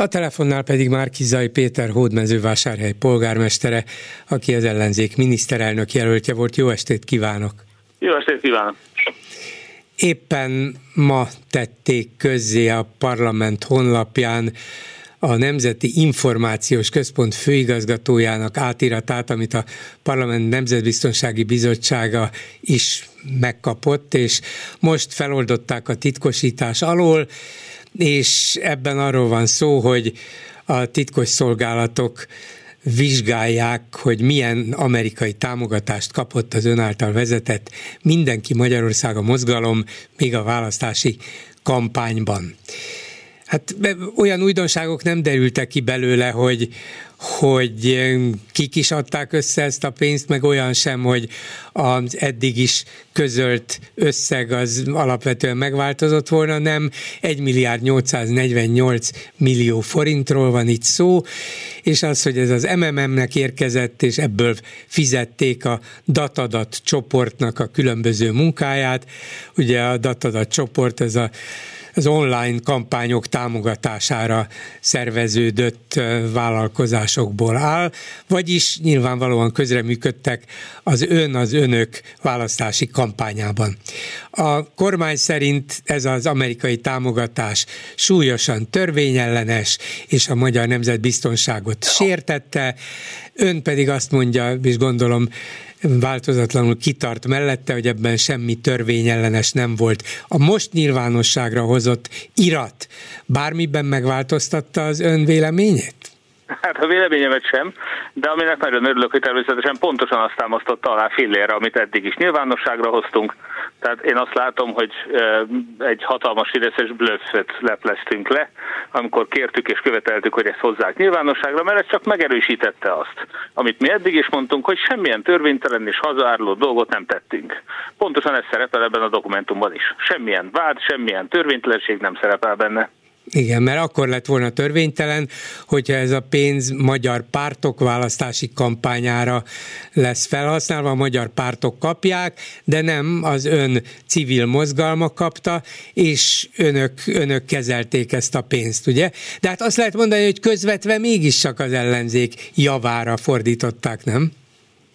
A telefonnál pedig már Kizai Péter hódmezővásárhely polgármestere, aki az ellenzék miniszterelnök jelöltje volt. Jó estét kívánok! Jó estét kívánok! Éppen ma tették közzé a parlament honlapján a Nemzeti Információs Központ főigazgatójának átiratát, amit a Parlament Nemzetbiztonsági Bizottsága is megkapott, és most feloldották a titkosítás alól, és ebben arról van szó, hogy a titkos szolgálatok vizsgálják, hogy milyen amerikai támogatást kapott az ön által vezetett Mindenki Magyarország a mozgalom még a választási kampányban. Hát olyan újdonságok nem derültek ki belőle, hogy, hogy kik is adták össze ezt a pénzt, meg olyan sem, hogy az eddig is közölt összeg az alapvetően megváltozott volna, nem 1 milliárd 848 millió forintról van itt szó, és az, hogy ez az MMM-nek érkezett, és ebből fizették a datadat csoportnak a különböző munkáját. Ugye a datadat csoport, ez a az online kampányok támogatására szerveződött vállalkozásokból áll, vagyis nyilvánvalóan közreműködtek az ön, az önök választási kampányában. A kormány szerint ez az amerikai támogatás súlyosan törvényellenes, és a magyar nemzetbiztonságot sértette, ön pedig azt mondja, és gondolom változatlanul kitart mellette, hogy ebben semmi törvényellenes nem volt. A most nyilvánosságra hozott irat bármiben megváltoztatta az ön véleményét? Hát a véleményemet sem, de aminek nagyon örülök, hogy természetesen pontosan azt támasztotta alá fillére, amit eddig is nyilvánosságra hoztunk. Tehát én azt látom, hogy egy hatalmas fideszes blöffet lepleztünk le, amikor kértük és követeltük, hogy ezt hozzák nyilvánosságra, mert ez csak megerősítette azt, amit mi eddig is mondtunk, hogy semmilyen törvénytelen és hazaáruló dolgot nem tettünk. Pontosan ez szerepel ebben a dokumentumban is. Semmilyen vád, semmilyen törvénytelenség nem szerepel benne. Igen, mert akkor lett volna törvénytelen, hogyha ez a pénz magyar pártok választási kampányára lesz felhasználva, a magyar pártok kapják, de nem az ön civil mozgalma kapta, és önök, önök kezelték ezt a pénzt, ugye? De hát azt lehet mondani, hogy közvetve mégis csak az ellenzék javára fordították, nem?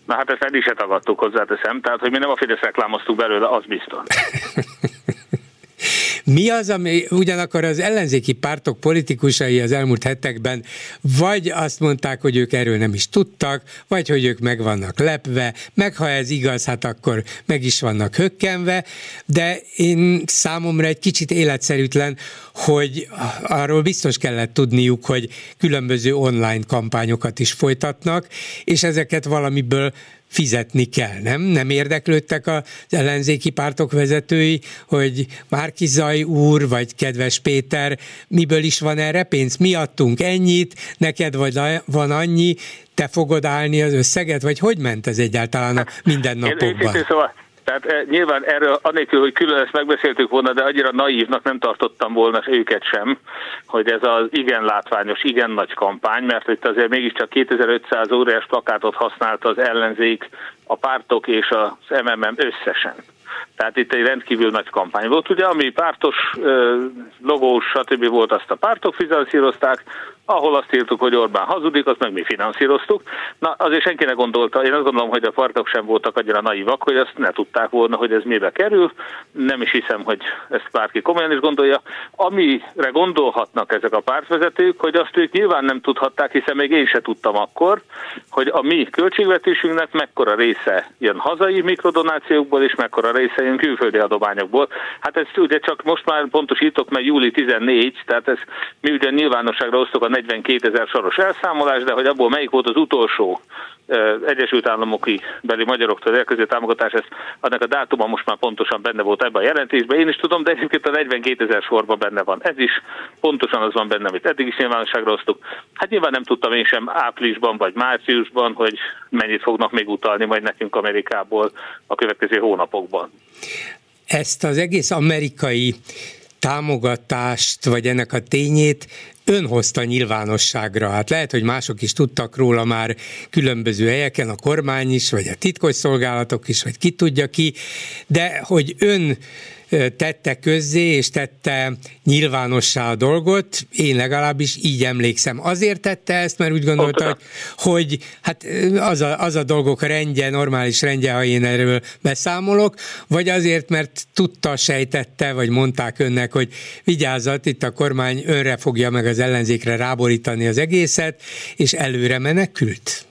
Na hát ezt eddig se tagadtuk hozzáteszem, tehát hogy mi nem a Fidesz reklámoztuk belőle, az biztos. Mi az, ami ugyanakkor az ellenzéki pártok politikusai az elmúlt hetekben vagy azt mondták, hogy ők erről nem is tudtak, vagy hogy ők meg vannak lepve, meg ha ez igaz, hát akkor meg is vannak hökkenve, de én számomra egy kicsit életszerűtlen, hogy arról biztos kellett tudniuk, hogy különböző online kampányokat is folytatnak, és ezeket valamiből fizetni kell, nem? Nem érdeklődtek az ellenzéki pártok vezetői, hogy Márki Zaj úr, vagy kedves Péter, miből is van erre pénz? Mi adtunk ennyit, neked vagy van annyi, te fogod állni az összeget, vagy hogy ment ez egyáltalán a mindennapokban? Én, szóval tehát e, nyilván erről, anélkül, hogy külön ezt megbeszéltük volna, de annyira naívnak nem tartottam volna őket sem, hogy ez az igen látványos, igen nagy kampány, mert itt azért mégiscsak 2500 óriás plakátot használta az ellenzék, a pártok és az MMM összesen. Tehát itt egy rendkívül nagy kampány volt, ugye, ami pártos, logós, stb. volt, azt a pártok finanszírozták, ahol azt írtuk, hogy Orbán hazudik, azt meg mi finanszíroztuk. Na, azért senki ne gondolta, én azt gondolom, hogy a partok sem voltak annyira naívak, hogy ezt ne tudták volna, hogy ez mibe kerül. Nem is hiszem, hogy ezt bárki komolyan is gondolja. Amire gondolhatnak ezek a pártvezetők, hogy azt ők nyilván nem tudhatták, hiszen még én se tudtam akkor, hogy a mi költségvetésünknek mekkora része jön hazai mikrodonációkból, és mekkora része jön külföldi adományokból. Hát ezt ugye csak most már pontosítok, mert júli 14, tehát ez mi ugye nyilvánosságra osztok a 42 ezer soros elszámolás, de hogy abból melyik volt az utolsó Egyesült Államoki beli magyaroktól elkezdő támogatás, ezt, annak a dátuma most már pontosan benne volt ebben a jelentésben. Én is tudom, de egyébként a 42 ezer sorban benne van. Ez is pontosan az van benne, amit eddig is nyilvánosságra osztuk. Hát nyilván nem tudtam én sem áprilisban vagy márciusban, hogy mennyit fognak még utalni majd nekünk Amerikából a következő hónapokban. Ezt az egész amerikai támogatást, vagy ennek a tényét ön hozta nyilvánosságra. Hát lehet, hogy mások is tudtak róla már különböző helyeken, a kormány is, vagy a titkosszolgálatok is, vagy ki tudja ki, de hogy ön tette közzé, és tette nyilvánossá a dolgot, én legalábbis így emlékszem. Azért tette ezt, mert úgy gondolta, hogy, hogy hát az a, az a dolgok rendje, normális rendje, ha én erről beszámolok, vagy azért, mert tudta, sejtette, vagy mondták önnek, hogy vigyázzat, itt a kormány önre fogja meg az ellenzékre ráborítani az egészet, és előre menekült?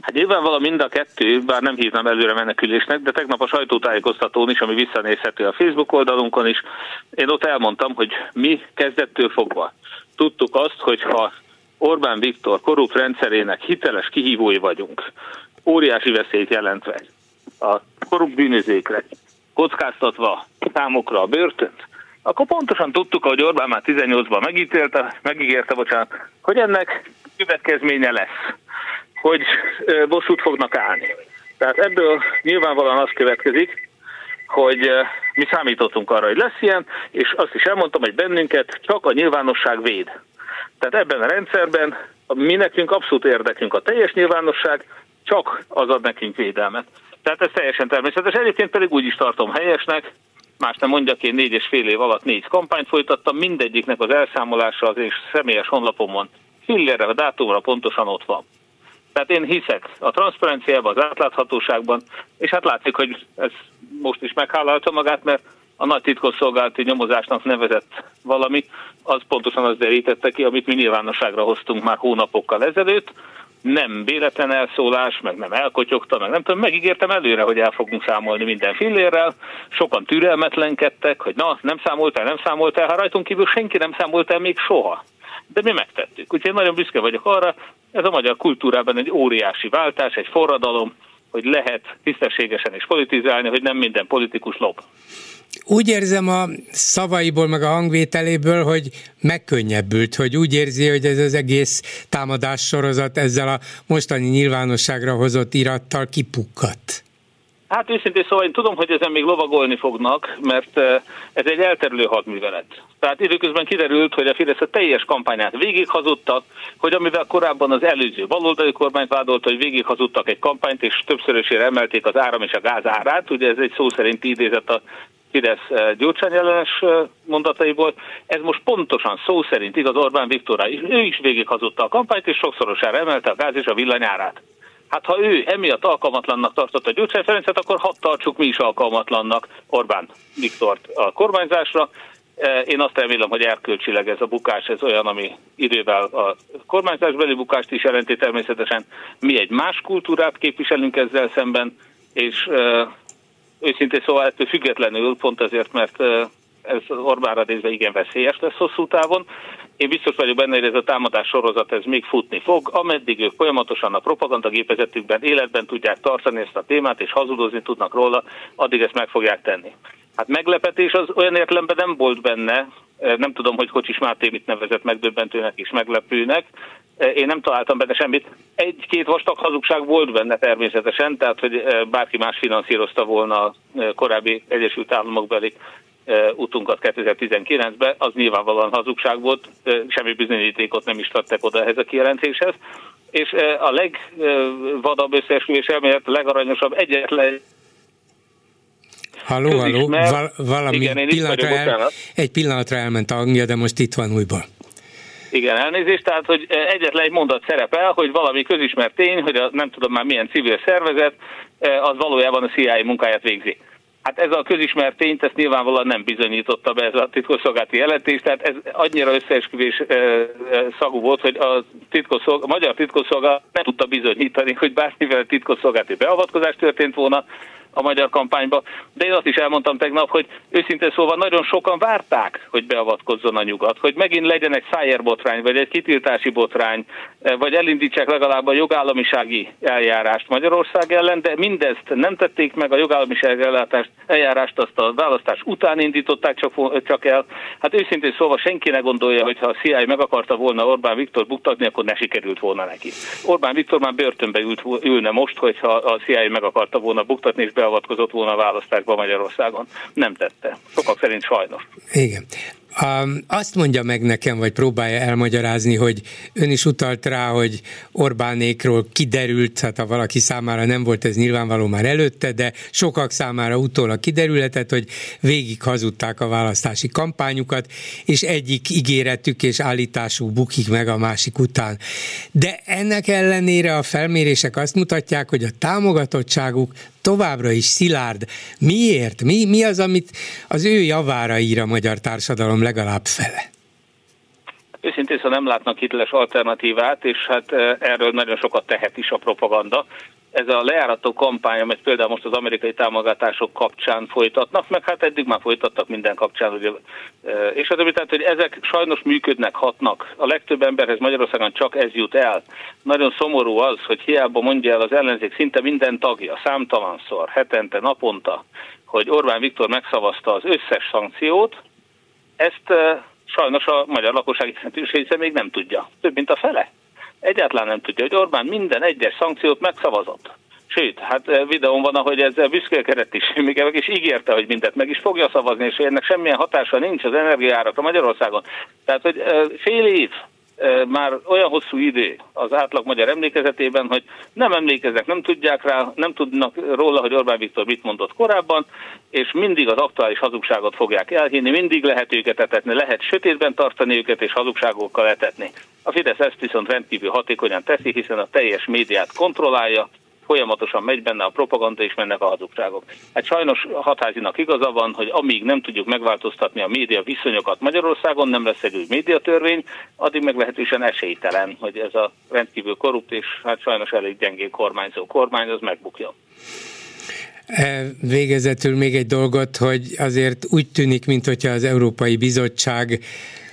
Hát nyilvánvalóan mind a kettő, bár nem hívnám előre menekülésnek, de tegnap a sajtótájékoztatón is, ami visszanézhető a Facebook oldalunkon is, én ott elmondtam, hogy mi kezdettől fogva tudtuk azt, hogy ha Orbán Viktor korrupt rendszerének hiteles kihívói vagyunk, óriási veszélyt jelentve a korrupt bűnözékre, kockáztatva számokra a börtönt, akkor pontosan tudtuk, hogy Orbán már 18-ban megítélte, megígérte, bocsánat, hogy ennek következménye lesz hogy bosszút fognak állni. Tehát ebből nyilvánvalóan az következik, hogy mi számítottunk arra, hogy lesz ilyen, és azt is elmondtam, hogy bennünket csak a nyilvánosság véd. Tehát ebben a rendszerben mi nekünk abszolút érdekünk a teljes nyilvánosság, csak az ad nekünk védelmet. Tehát ez teljesen természetes. Egyébként pedig úgy is tartom helyesnek, más nem mondjak, én négy és fél év alatt négy kampányt folytattam, mindegyiknek az elszámolása az és személyes honlapomon fillére, a dátumra pontosan ott van. Tehát én hiszek a transzparenciában, az átláthatóságban, és hát látszik, hogy ez most is meghálálta magát, mert a nagy titkosszolgálati nyomozásnak nevezett valami, az pontosan az derítette ki, amit mi nyilvánosságra hoztunk már hónapokkal ezelőtt, nem véletlen elszólás, meg nem elkotyogta, meg nem tudom, megígértem előre, hogy el fogunk számolni minden fillérrel, sokan türelmetlenkedtek, hogy na, nem számoltál, nem számoltál, ha rajtunk kívül senki nem számolt el még soha. De mi megtettük. Úgyhogy nagyon büszke vagyok arra, ez a magyar kultúrában egy óriási váltás, egy forradalom, hogy lehet tisztességesen is politizálni, hogy nem minden politikus lop. Úgy érzem a szavaiból, meg a hangvételéből, hogy megkönnyebbült, hogy úgy érzi, hogy ez az egész támadás sorozat ezzel a mostani nyilvánosságra hozott irattal kipukkat. Hát őszintén szóval én tudom, hogy ezen még lovagolni fognak, mert ez egy elterülő hadművelet. Tehát időközben kiderült, hogy a Fidesz a teljes kampányát végighazudtak, hogy amivel korábban az előző baloldali kormányt vádolta, hogy végighazudtak egy kampányt, és többszörösére emelték az áram és a gáz árát, ugye ez egy szó szerint idézett a Fidesz eh, Gyurcsány ellenes eh, mondataiból. Ez most pontosan szó szerint igaz Orbán Viktorra. Ő is végighazudta a kampányt, és sokszorosára emelte a gáz és a villanyárát. Hát ha ő emiatt alkalmatlannak tartotta Gyurcsány Ferencet, akkor hadd tartsuk mi is alkalmatlannak Orbán Viktort a kormányzásra. E, én azt remélem, hogy erkölcsileg ez a bukás, ez olyan, ami idővel a kormányzásbeli bukást is jelenti természetesen. Mi egy más kultúrát képviselünk ezzel szemben, és őszintén szóval ettől függetlenül, pont azért, mert ez Orbánra nézve igen veszélyes lesz hosszú távon. Én biztos vagyok benne, hogy ez a támadás sorozat ez még futni fog, ameddig ők folyamatosan a propagandagépezetükben életben tudják tartani ezt a témát, és hazudozni tudnak róla, addig ezt meg fogják tenni. Hát meglepetés az olyan értelemben nem volt benne, nem tudom, hogy Kocsis Máté mit nevezett megdöbbentőnek és meglepőnek, én nem találtam benne semmit. Egy-két vastag hazugság volt benne természetesen, tehát hogy bárki más finanszírozta volna a korábbi Egyesült Államok beli utunkat 2019-ben, az nyilvánvalóan hazugság volt, semmi bizonyítékot nem is tettek oda ehhez a kijelentéshez. És a legvadabb összeesküvés elmélet, a legaranyosabb egyetlen Halló, halló, Val- valami Igen, pillanatra el, egy pillanatra elment a hangja, de most itt van újból. Igen, elnézést, tehát, hogy egyetlen egy mondat szerepel, hogy valami közismert tény, hogy a, nem tudom már milyen civil szervezet, az valójában a CIA munkáját végzi. Hát ez a közismert tényt, ezt nyilvánvalóan nem bizonyította be ez a titkosszolgálati jelentés, tehát ez annyira összeesküvés szagú volt, hogy a, titkosszolg, a magyar titkosszolgálat nem tudta bizonyítani, hogy bármivel titkosszolgálati beavatkozás történt volna, a magyar kampányba, de én azt is elmondtam tegnap, hogy őszintén szóval nagyon sokan várták, hogy beavatkozzon a nyugat, hogy megint legyen egy szájerbotrány, vagy egy kitiltási botrány, eh, vagy elindítsák legalább a jogállamisági eljárást Magyarország ellen, de mindezt nem tették meg, a jogállamisági ellátást, eljárást azt a választás után indították csak, csak el. Hát őszintén szóval senki ne gondolja, hogy ha a CIA meg akarta volna Orbán Viktor buktatni, akkor ne sikerült volna neki. Orbán Viktor már börtönbe ült, ülne most, hogyha a CIA meg akarta volna buktatni, és beavatkozott volna a választásba Magyarországon. Nem tette. Sokak szerint sajnos. Igen. Um, azt mondja meg nekem, vagy próbálja elmagyarázni, hogy ön is utalt rá, hogy Orbánékról kiderült, hát ha valaki számára nem volt ez nyilvánvaló már előtte, de sokak számára utólag kiderülhetett, hogy végig hazudták a választási kampányukat, és egyik ígéretük és állításuk bukik meg a másik után. De ennek ellenére a felmérések azt mutatják, hogy a támogatottságuk továbbra is szilárd. Miért? Mi, mi az, amit az ő javára ír a magyar társadalom legalább fele? Őszintén szóval nem látnak hiteles alternatívát, és hát eh, erről nagyon sokat tehet is a propaganda ez a lejárató kampány, amit például most az amerikai támogatások kapcsán folytatnak, meg hát eddig már folytattak minden kapcsán, ugye, és az, tehát, hogy ezek sajnos működnek, hatnak. A legtöbb emberhez Magyarországon csak ez jut el. Nagyon szomorú az, hogy hiába mondja el az ellenzék szinte minden tagja, számtalanszor, hetente, naponta, hogy Orbán Viktor megszavazta az összes szankciót, ezt sajnos a magyar lakosság jelentős még nem tudja. Több mint a fele egyáltalán nem tudja, hogy Orbán minden egyes szankciót megszavazott. Sőt, hát eh, videón van, ahogy ezzel büszkélkedett is, meg is ígérte, hogy mindent meg is fogja szavazni, és ennek semmilyen hatása nincs az energiárakra Magyarországon. Tehát, hogy eh, fél év már olyan hosszú idő az átlag magyar emlékezetében, hogy nem emlékeznek, nem tudják rá, nem tudnak róla, hogy Orbán Viktor mit mondott korábban, és mindig az aktuális hazugságot fogják elhinni, mindig lehet őket etetni, lehet sötétben tartani őket és hazugságokkal etetni. A Fidesz ezt viszont rendkívül hatékonyan teszi, hiszen a teljes médiát kontrollálja, folyamatosan megy benne a propaganda és mennek a hazugságok. Hát sajnos hatházinak igaza van, hogy amíg nem tudjuk megváltoztatni a média viszonyokat Magyarországon, nem lesz egy új médiatörvény, addig meglehetősen esélytelen, hogy ez a rendkívül korrupt és hát sajnos elég gyengén kormányzó kormány, az megbukjon. E, végezetül még egy dolgot, hogy azért úgy tűnik, mintha az Európai Bizottság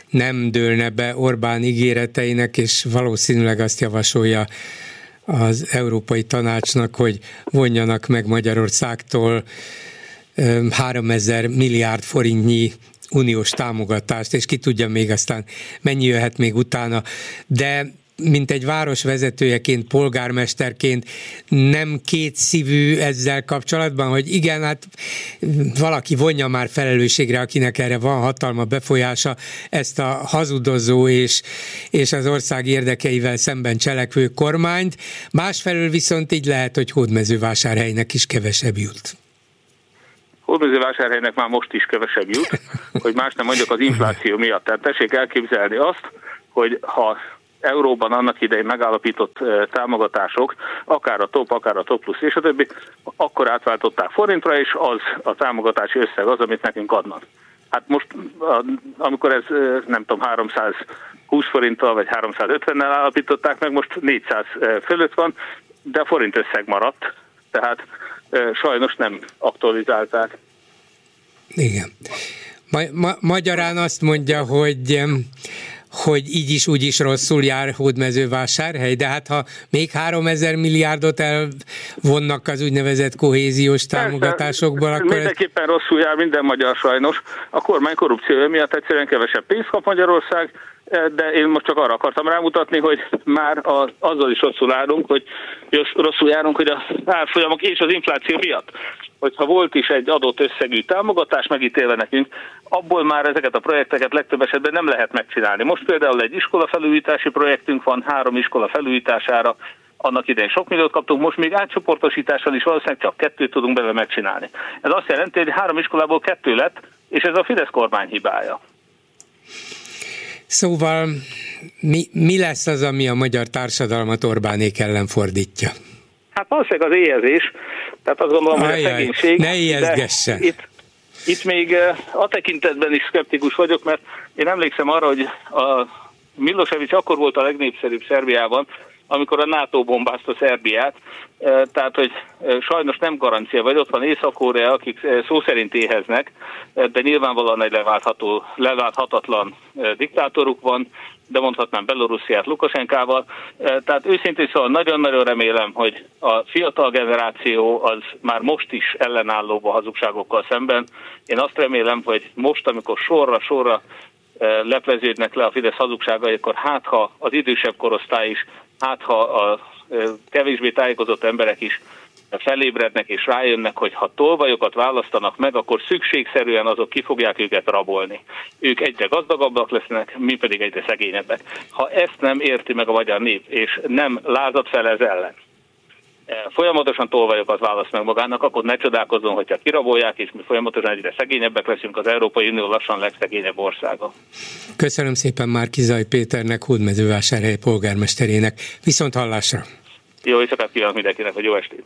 nem dőlne be Orbán ígéreteinek, és valószínűleg azt javasolja az Európai Tanácsnak, hogy vonjanak meg Magyarországtól 3000 milliárd forintnyi uniós támogatást, és ki tudja még aztán mennyi jöhet még utána. De mint egy város vezetőjeként, polgármesterként nem két szívű ezzel kapcsolatban, hogy igen, hát valaki vonja már felelősségre, akinek erre van hatalma, befolyása, ezt a hazudozó és, és az ország érdekeivel szemben cselekvő kormányt. Másfelől viszont így lehet, hogy hódmezővásárhelynek is kevesebb jut. Hódmezővásárhelynek már most is kevesebb jut, hogy más nem mondjuk az infláció miatt. Tehát tessék elképzelni azt, hogy ha euróban annak idején megállapított támogatások, akár a top, akár a top plusz és a többi, akkor átváltották forintra, és az a támogatási összeg az, amit nekünk adnak. Hát most, amikor ez nem tudom, 320 forinttal vagy 350-nel állapították meg, most 400 fölött van, de a forint összeg maradt, tehát sajnos nem aktualizálták. Igen. Ma- ma- magyarán azt mondja, hogy hogy így is úgy is rosszul jár hódmezővásárhely, de hát ha még 3000 milliárdot elvonnak az úgynevezett kohéziós támogatásokból, akkor... Mindenképpen ez... rosszul jár minden magyar sajnos. A kormány korrupciója miatt egyszerűen kevesebb pénzt kap Magyarország, de én most csak arra akartam rámutatni, hogy már a, azzal is rosszul járunk, hogy rosszul járunk, hogy a árfolyamok és az infláció miatt hogyha volt is egy adott összegű támogatás megítélve nekünk, abból már ezeket a projekteket legtöbb esetben nem lehet megcsinálni. Most például egy iskola felújítási projektünk van, három iskola felújítására, annak idején sok milliót kaptunk, most még átcsoportosítással is valószínűleg csak kettőt tudunk belőle megcsinálni. Ez azt jelenti, hogy három iskolából kettő lett, és ez a Fidesz kormány hibája. Szóval mi, mi lesz az, ami a magyar társadalmat Orbánék ellen fordítja? Hát valószínűleg az éhezés, tehát azt gondolom, hogy a szegénység. Ne ijeszgessen. Itt, itt még eh, a tekintetben is szkeptikus vagyok, mert én emlékszem arra, hogy a Milosevic akkor volt a legnépszerűbb Szerbiában, amikor a NATO bombázta Szerbiát, eh, tehát hogy eh, sajnos nem garancia, vagy ott van Észak-Korea, akik szó szerint éheznek, de nyilvánvalóan egy leváltható, leválthatatlan diktátoruk van, de mondhatnám Belorussziát Lukasenkával. E, tehát őszintén szóval nagyon-nagyon remélem, hogy a fiatal generáció az már most is ellenálló a hazugságokkal szemben. Én azt remélem, hogy most, amikor sorra-sorra e, lepleződnek le a Fidesz hazugságai, akkor hát ha az idősebb korosztály is, hát ha a e, kevésbé tájékozott emberek is felébrednek és rájönnek, hogy ha tolvajokat választanak meg, akkor szükségszerűen azok ki fogják őket rabolni. Ők egyre gazdagabbak lesznek, mi pedig egyre szegényebbek. Ha ezt nem érti meg a magyar nép, és nem lázad fel ez ellen, folyamatosan tolvajokat választ meg magának, akkor ne csodálkozzon, hogyha kirabolják, és mi folyamatosan egyre szegényebbek leszünk, az Európai Unió lassan legszegényebb országa. Köszönöm szépen Márkizaj Péternek, Hódmezővásárhely polgármesterének. Viszont hallásra! Jó éjszakát kívánok mindenkinek, hogy jó estét!